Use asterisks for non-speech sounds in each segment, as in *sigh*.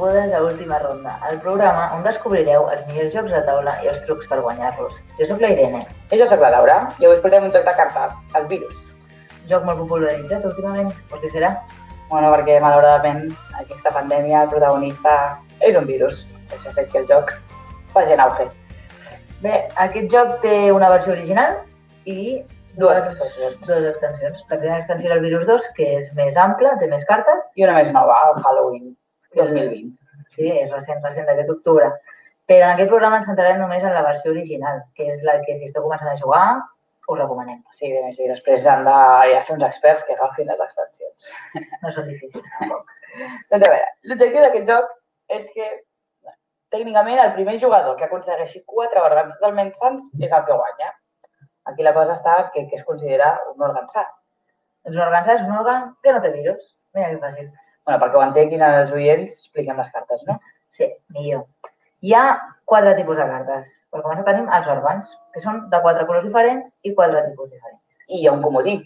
Benvingudes a Última Ronda, el programa on descobrireu els millors jocs de taula i els trucs per guanyar-los. Jo sóc la Irene, I jo sóc la Laura, i avui portem un joc de cartes, el virus. joc molt popularitzat últimament, per què serà? Bueno, perquè malauradament aquesta pandèmia, el protagonista és un virus. Això ha fet que el joc vagi en auge. Bé, aquest joc té una versió original i Dues extensions. dues extensions. La primera extensió era el Virus 2, que és més ampla, té més cartes. I una més nova, el Halloween 2020. Sí, és recent, recent d'aquest octubre. Però en aquest programa ens centrarem només en la versió original, que és la que si esteu començant a jugar, us recomanem. Sí, bé, sí, després han de ja ser uns experts que agafin les extensions. No són difícils, tampoc. Doncs a veure, l'objectiu d'aquest joc és que tècnicament el primer jugador que aconsegueixi quatre òrgans totalment sants és el que guanya. Aquí la cosa està que, que es considera un òrgan sa. Doncs un òrgan sa és un òrgan que no té virus. Mira que fàcil. Bueno, perquè ho entenguin els oients, expliquem les cartes, no? Sí, millor. Hi ha quatre tipus de cartes. Per començar tenim els òrgans, que són de quatre colors diferents i quatre tipus diferents. I hi ha un comodí,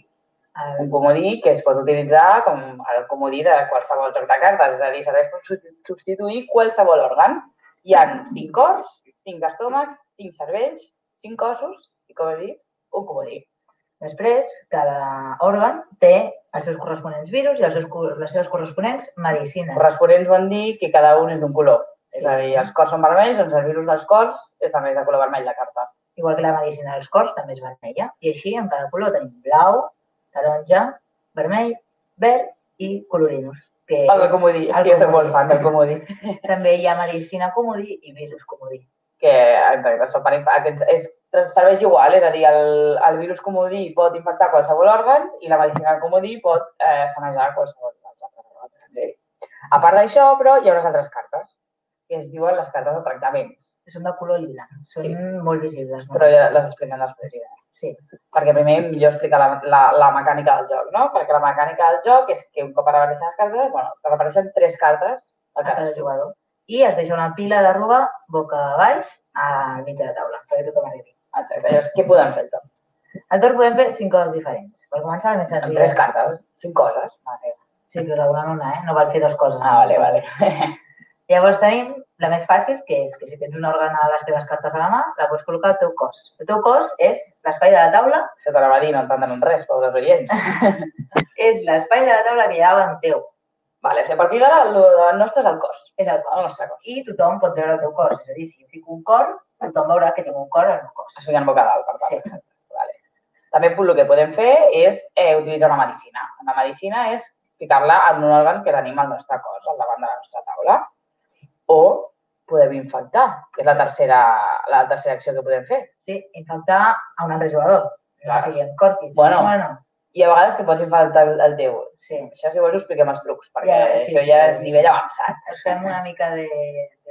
El, un comodí que es pot utilitzar com el comodí de qualsevol joc de cartes, és a dir, serveix per substi- substituir qualsevol òrgan. Hi ha cinc cors, cinc estómacs, cinc cervells, cinc ossos i, com he dit, un comodí. Després, cada òrgan té els seus corresponents virus i els seus, les seves corresponents medicines. Corresponents vol dir que cada un és d'un color. Sí. És a dir, els cors són vermells, doncs el virus dels cors és també de color vermell la carta. Igual que la medicina dels cors també és vermella. I així, en cada color tenim blau, taronja, vermell, verd i colorinus. Que El és comodí, és el que jo soc molt fan del comodí. *laughs* També hi ha medicina comodí i virus comodí. que exacte, són per, aquest, és, serveix igual, és a dir, el, el virus comodí pot infectar qualsevol òrgan i la medicina comodí pot eh, sanejar qualsevol òrgans. Sí. A part d'això, però, hi ha unes altres cartes, que es diuen les cartes de tractaments, Són de color lila. Són Sí. molt visibles. No? però ja les expliquem després. Ja. Sí. Perquè primer millor explicar la, la, la mecànica del joc, no? Perquè la mecànica del joc és que un cop apareixen les cartes, bueno, apareixen tres cartes a cada jugador. I es deixa una pila de roba boca baix al mig de la taula, perquè tothom arribi. Exacte. Llavors, què podem fer? Doncs? Al torn podem fer cinc coses diferents. Per començar, la més Amb senzilla. tres cartes, cinc coses. Vale. Sí, però de una en una, eh? No val fer dues coses. Ah, vale, vale. *laughs* Llavors tenim la més fàcil, que és que si tens un òrgan a les teves cartes a la mà, la pots col·locar al teu cos. El teu cos és l'espai de la taula, Se t'anava a dir, no entenen res, pobres oients. *laughs* és l'espai de la taula que hi ha davant teu. Vale, o sigui, a partir d'ara, el el nostre és el cos. És el El cos. nostre cos. I tothom pot veure el teu cos. És a dir, si jo fico un cor, tothom veurà que tinc un cor al meu cos. Es fiquen boca dalt, per tant. Sí. Vale. També el que podem fer és eh, utilitzar una medicina. Una medicina és ficar-la en un òrgan que tenim al nostre cos, al davant de la nostra taula. O podem infectar, que és la tercera, la tercera acció que podem fer. Sí, infectar a un altre jugador. Clar. O sigui, amb corquis. Bueno. bueno I a vegades que pots infectar el, teu. sí. Això si vols ho expliquem els trucs, perquè Ja, sí, això sí, ja sí. és nivell avançat. Us fem una mica de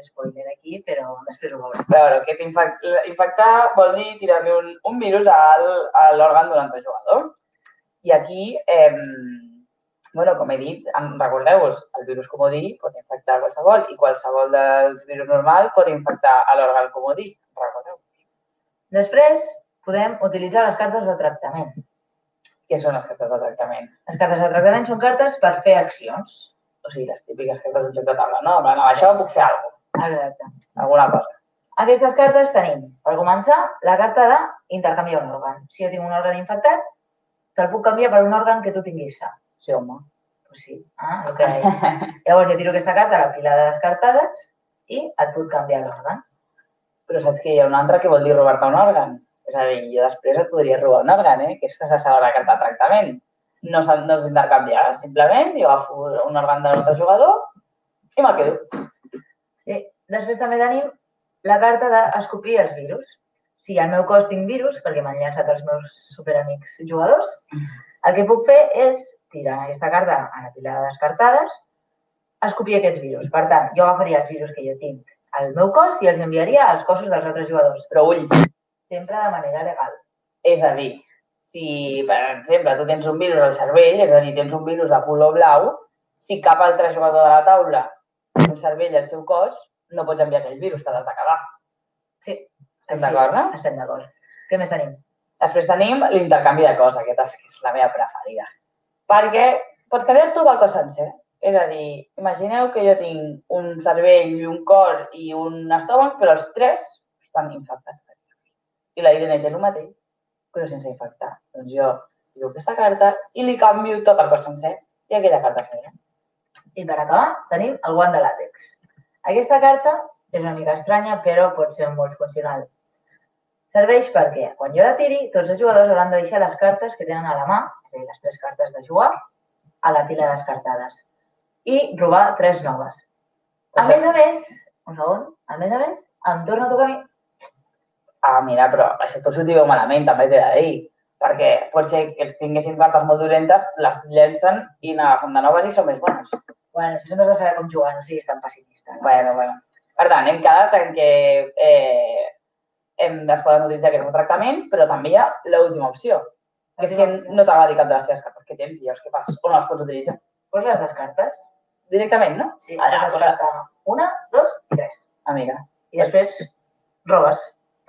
spoiler aquí, però després ho veurem. Però bueno, que infect, infectar vol dir tirar-li un, un virus al, a l'òrgan d'un altre jugador. I aquí, eh, bueno, com he dit, recordeu-vos, el virus comodí pot infectar qualsevol i qualsevol dels virus normal pot infectar a l'òrgan comodí. Recordeu. Després podem utilitzar les cartes de tractament. Què són les cartes de tractament? Les cartes de tractament són cartes per fer accions. O sigui, les típiques cartes d'un joc de taula, no? En amb això puc fer alguna Exacte. alguna cosa. Aquestes cartes tenim, per començar, la carta d'intercanviar un òrgan. Si jo tinc un òrgan infectat, te'l puc canviar per un òrgan que tu tinguis sa. Sí, home. Pues sí, ah, el *laughs* que Llavors jo tiro aquesta carta a la pila de descartades i et puc canviar l'òrgan. Però saps que hi ha un altre que vol dir robar-te un òrgan? És a dir, jo després et podria robar un òrgan, eh? Aquesta és la segona carta de tractament. No s'han no d'intercanviar, simplement jo agafo un òrgan de l'altre jugador i me'l quedo. Sí. Després també tenim la carta d'escopir els virus. Si al meu cos tinc virus, perquè m'han llançat els meus superamics jugadors, el que puc fer és tirar aquesta carta a la pila de descartades es copia aquests virus. Per tant, jo agafaria els virus que jo tinc al meu cos i els enviaria als cossos dels altres jugadors, Però ull, sempre de manera legal. és a dir, si, per exemple, tu tens un virus al cervell, és a dir, tens un virus de color blau, si cap altre jugador de la taula un cervell al seu cos, no pots enviar aquell virus, de quedar. Sí. Estem d'acord, no? Estem d'acord. Què més tenim? Després tenim l'intercanvi de cos, aquesta és, que és la meva preferida. Perquè pots canviar tot el cos sencer. És a dir, imagineu que jo tinc un cervell i un cor i un estómac, però els tres estan infectats. I la Irene té el mateix, però sense infectar. Doncs jo diu aquesta carta i li canvio tot el cos sencer i aquella carta és meva. I per acabar, tenim el guant de làtex. Aquesta carta és una mica estranya, però pot ser molt funcional. Serveix perquè, quan jo la tiri, tots els jugadors hauran de deixar les cartes que tenen a la mà, és a dir, les tres cartes de jugar, a la pila descartades. I robar tres noves. A més a més, un segon, a més a més, em torna a tocar a mi. Ah, mira, però això pot sortir molt malament, també t'he de dir. Perquè pot ser que tinguessin cartes molt dolentes, les llencen i n'agafen de noves i són més bones. Bueno, això sempre has de saber com jugar, no siguis tan pessimista. No? Bueno, bueno. Per tant, hem quedat en que eh, hem, es poden utilitzar aquest tractament, però també hi ha l'última opció, que és que no t'agradi cap de les teves cartes que tens i llavors què fas? O no les pots utilitzar? Pots les descartes? Directament, no? Sí, Ara, descartar una, dos i tres. Amiga. I després robes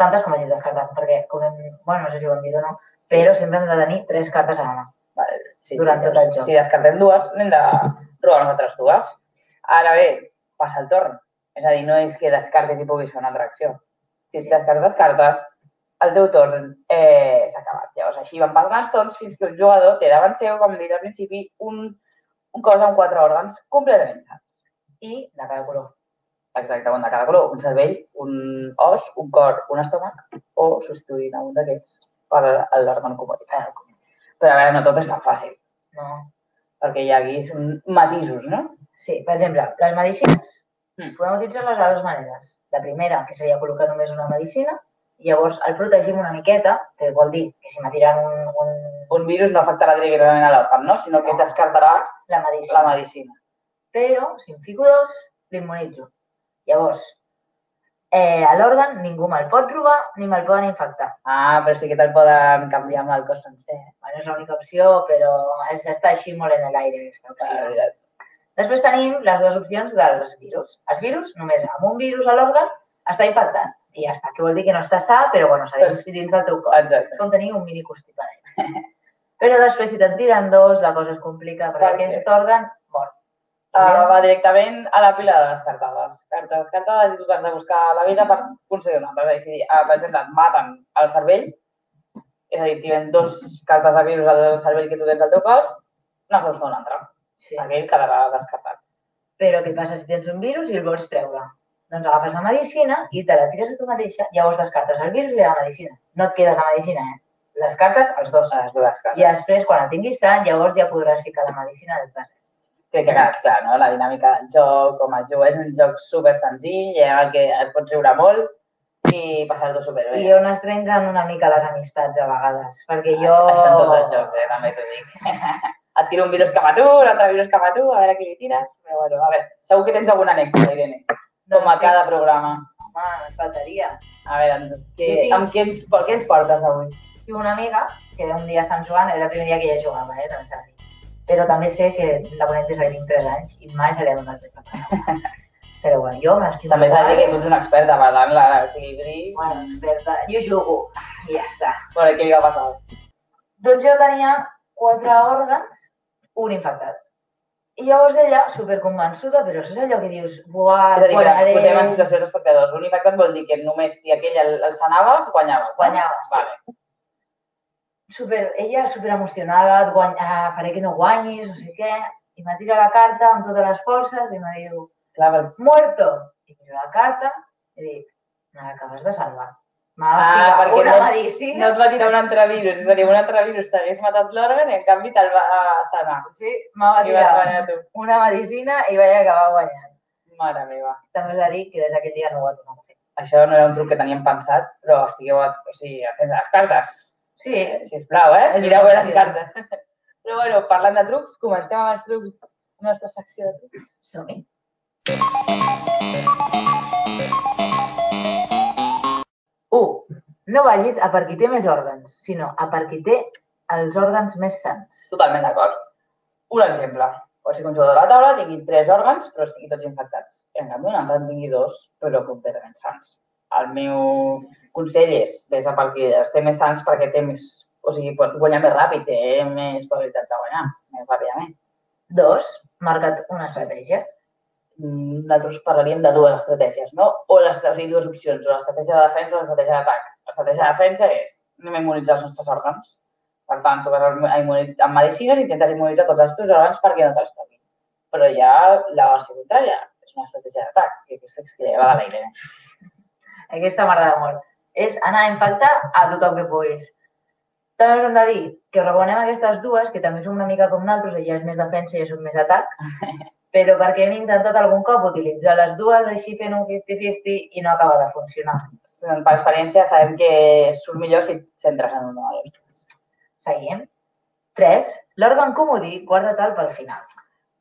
tantes com hagis descartat, perquè, com hem, bueno, no sé si ho hem dit o no, però sempre hem de tenir tres cartes a la mà. Vale. Sí, Durant sí, tot el joc. Si descartem dues, n'hem de robar nosaltres dues. Ara bé, passa el torn. És a dir, no és que descartes i puguis fer una altra acció. Si Sí. descartes cartes, el teu torn eh, s'ha acabat. Llavors, així van passant els torns fins que un jugador té davant seu, com he dit al principi, un, un cos amb quatre òrgans completament sants. I de cada color. Exacte, un de cada color, un cervell, un os, un cor, un estómac, o substituint a un d'aquests per l'òrgan comú. Però a veure, no tot és tan fàcil, No. perquè hi ha aquí són matisos, no? Sí, per exemple, les medicines. Mm. Podem utilitzar-les de dues maneres. La primera, que seria col·locar només una medicina, i llavors el protegim una miqueta, que vol dir que si m'atiren un, un, Un virus no afectarà directament a l'òrgan, no? sinó que descartarà la medicina. la medicina. Però, si en fico dos, l'immunitzo. Llavors, eh, a l'òrgan ningú me'l pot robar ni me'l poden infectar. Ah, però sí que te'l poden canviar amb el cos sencer. Bueno, és l'única opció, però és, està així molt en l'aire, aquesta opció. Després tenim les dues opcions dels virus. Els virus, només amb un virus a l'òrgan, està infectant. I ja està, que vol dir que no està sa, però bueno, s'ha dins, dins del teu cos. Exacte. Com tenir un mini constipat. *laughs* Però després, si te'n tiren dos, la cosa es complica, perquè Per què? aquest òrgan. Uh, va directament a la pila de descartades. Cartes descartades i tu t'has de buscar la vida per aconseguir una altra. És a dir, uh, per exemple, et maten el cervell, és a dir, tiren dos cartes de virus al cervell que tu tens al teu cos, n'has de buscar una altra. Sí. Aquell quedarà descartat. Però què passa si tens un virus i el vols treure? Doncs agafes la medicina i te la tires a tu mateixa, llavors descartes el virus i la medicina. No et quedes la medicina, eh? Les cartes, els dos. Les dues cartes. I després, quan el tinguis sant, llavors ja podràs ficar la medicina del tas. Crec que ha quedat clar, no? La dinàmica del joc, com es juga, és un joc super senzill, en el que et pots riure molt i passar-t'ho superbé. I on es trenquen una mica les amistats a vegades, perquè jo... Això, això en tots els jocs, eh? també t'ho dic. *laughs* et tiro un virus cap a tu, un altre virus cap a tu, a veure qui li tires. Però bueno, a veure, segur que tens alguna anècdota, Irene, com a Doncs sí. cada programa. Home, ens faltaria. A veure, doncs, què, tinc- amb què ens, per què ens portes avui? Tinc una amiga que un dia estan jugant, és el primer dia que ella jugava, eh? també s'ha de dir. Però també sé que la conec des que tinc 3 anys i mai se li ha donat bé preparar. Però bueno, jo m'estimo. També s'ha de dir que tu ets una experta, per tant, l'equilibri... Bueno, experta. Jo jugo i ja està. Bueno, què li va passar? Doncs jo tenia quatre òrgans, un infectat. I llavors ella, superconvençuda, però és allò que dius, buah, És a dir, que guanyaré, posem en situació d'espectadors. L'únic infectat vol dir que només si aquell el, sanaves, guanyaves. no? guanyaves. Sí. Vale. Super, ella super emocionada, et guany, ah, faré que no guanyis, no sé què, i me tira la carta amb totes les forces i me diu, Clar, per... muerto. I miro la carta i dic, me l'acabes de salvar. M'ha Ah, perquè una no- medicina. No et va tirar un altre virus, és a dir, un altre virus t'hagués matat l'òrgan i en canvi te'l va sanar. Sí, me va I vas tirar una medicina i vaig acabar guanyant. Mare meva. També us he de dir que des d'aquell dia no ho ha tornat a fer. Això no era un truc que teníem pensat, però estigueu, a, o sigui, fent les cartes. Sí, Eh, sisplau, eh? Mireu bé les una cartes. Però bueno, parlant de trucs, comencem amb els trucs nostra secció de trucs. Som-hi. U. No vagis a per qui té més òrgans, sinó a per qui té els òrgans més sants. Totalment d'acord. Un exemple. Pot ser que un jugador de la taula tingui tres òrgans, però estigui tots infectats. En canvi, un altre en tingui dos, però completament sants. El meu consell és vés a els té més sants perquè té més... O sigui, pot guanyar més ràpid, té més probabilitats de guanyar més ràpidament. Dos. Marca't una estratègia. Nosaltres parlaríem de dues estratègies, no? O, les, o sigui, dues opcions, o l'estratègia de defensa o l'estratègia d'atac. L'estratègia de defensa és anem a immunitzar els nostres òrgans. Per tant, tu vas amb medicines intentes immunitzar tots els teus òrgans perquè no te'ls toquin. Però hi ha la versió contrària, és una estratègia d'atac, que és que va de l'aire. Aquesta m'agrada molt. És anar a infectar a tothom que puguis. També us hem de dir que rebonem aquestes dues, que també són una mica com nosaltres, ella és més defensa i jo soc més atac, *laughs* però perquè hem intentat algun cop utilitzar les dues així fent un 50-50 i no acaba de funcionar. Per experiència sabem que surt millor si et centres en una de les dues. Seguim. 3. L'òrgan comodí, guarda-te'l pel final.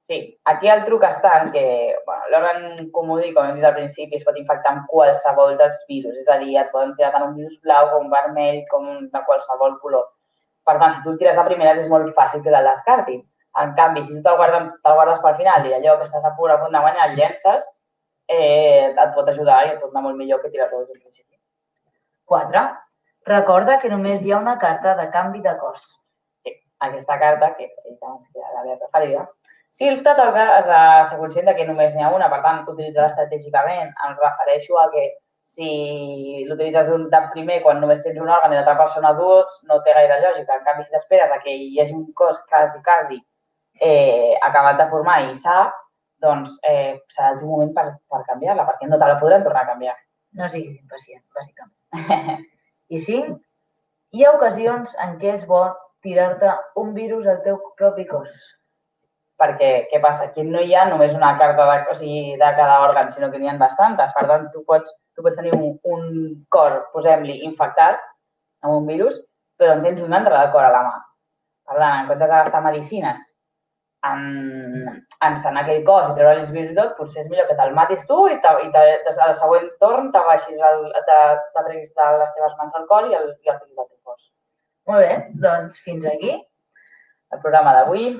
Sí, aquí el truc està en que bueno, l'òrgan comodí, com hem dit al principi, es pot infectar amb qualsevol dels virus. És a dir, et poden tirar tant un virus blau com vermell, com de qualsevol color. Per tant, si tu tires de primeres és molt fàcil que te'l descartin. En canvi, si tu te'l guardes, te guardes pel final i allò que estàs a punt a punt de guanyar el llences, eh, et pot ajudar i et pot anar molt millor que tirar-lo des principi. 4. Recorda que només hi ha una carta de canvi de cos. Sí, aquesta carta, que abans que era la meva preferida, si te toca has de ser conscient que només n'hi ha una, per tant, utilitzar estratègicament. Em refereixo a que si l'utilitzes d'un de primer quan només tens un òrgan i l'altra persona dues, no té gaire lògica. En canvi, si t'esperes a que hi hagi un cos quasi, quasi eh, acabat de formar i sa, doncs eh, serà el teu moment per, per canviar-la, perquè no te la podran tornar a canviar. No siguis impacient, bàsicament. I 5. Hi ha ocasions en què és bo tirar-te un virus al teu propi cos. Perquè què passa? Aquí no hi ha només una carta de, o sigui, de cada òrgan, sinó que n'hi ha bastantes. Per tant, tu pots, tu pots tenir un, un cor, posem-li, infectat amb un virus, però en tens un altre de cor a la mà. Per tant, en comptes de gastar medicines en, en sanar aquell cos i treure els virus tot, potser és millor que te'l matis tu i, te, i te, al següent torn t'abaixis, el, te, te treguis de les teves mans al cor i el, i el fiquis al teu cos. Molt bé, doncs fins aquí. el programa d'avui.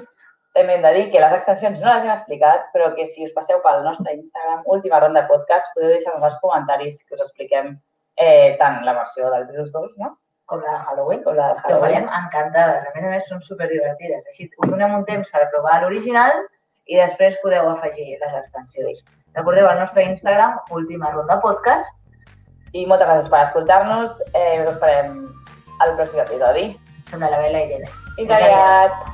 També hem de dir que les extensions no les hem explicat, però que si us passeu pel nostre Instagram, última ronda podcast, podeu deixar-nos als comentaris que us expliquem eh, tant la versió del virus 2, no? Com la de Halloween. Com la de Halloween. encantades. A més a més, són superdivertides. Així us donem un temps per provar l'original i després podeu afegir les extensions. Recordeu el nostre Instagram, última ronda podcast. I moltes gràcies per escoltar-nos. Eh, us esperem al pròxim episodi. Som la Bela i l'Helena. Fins aviat!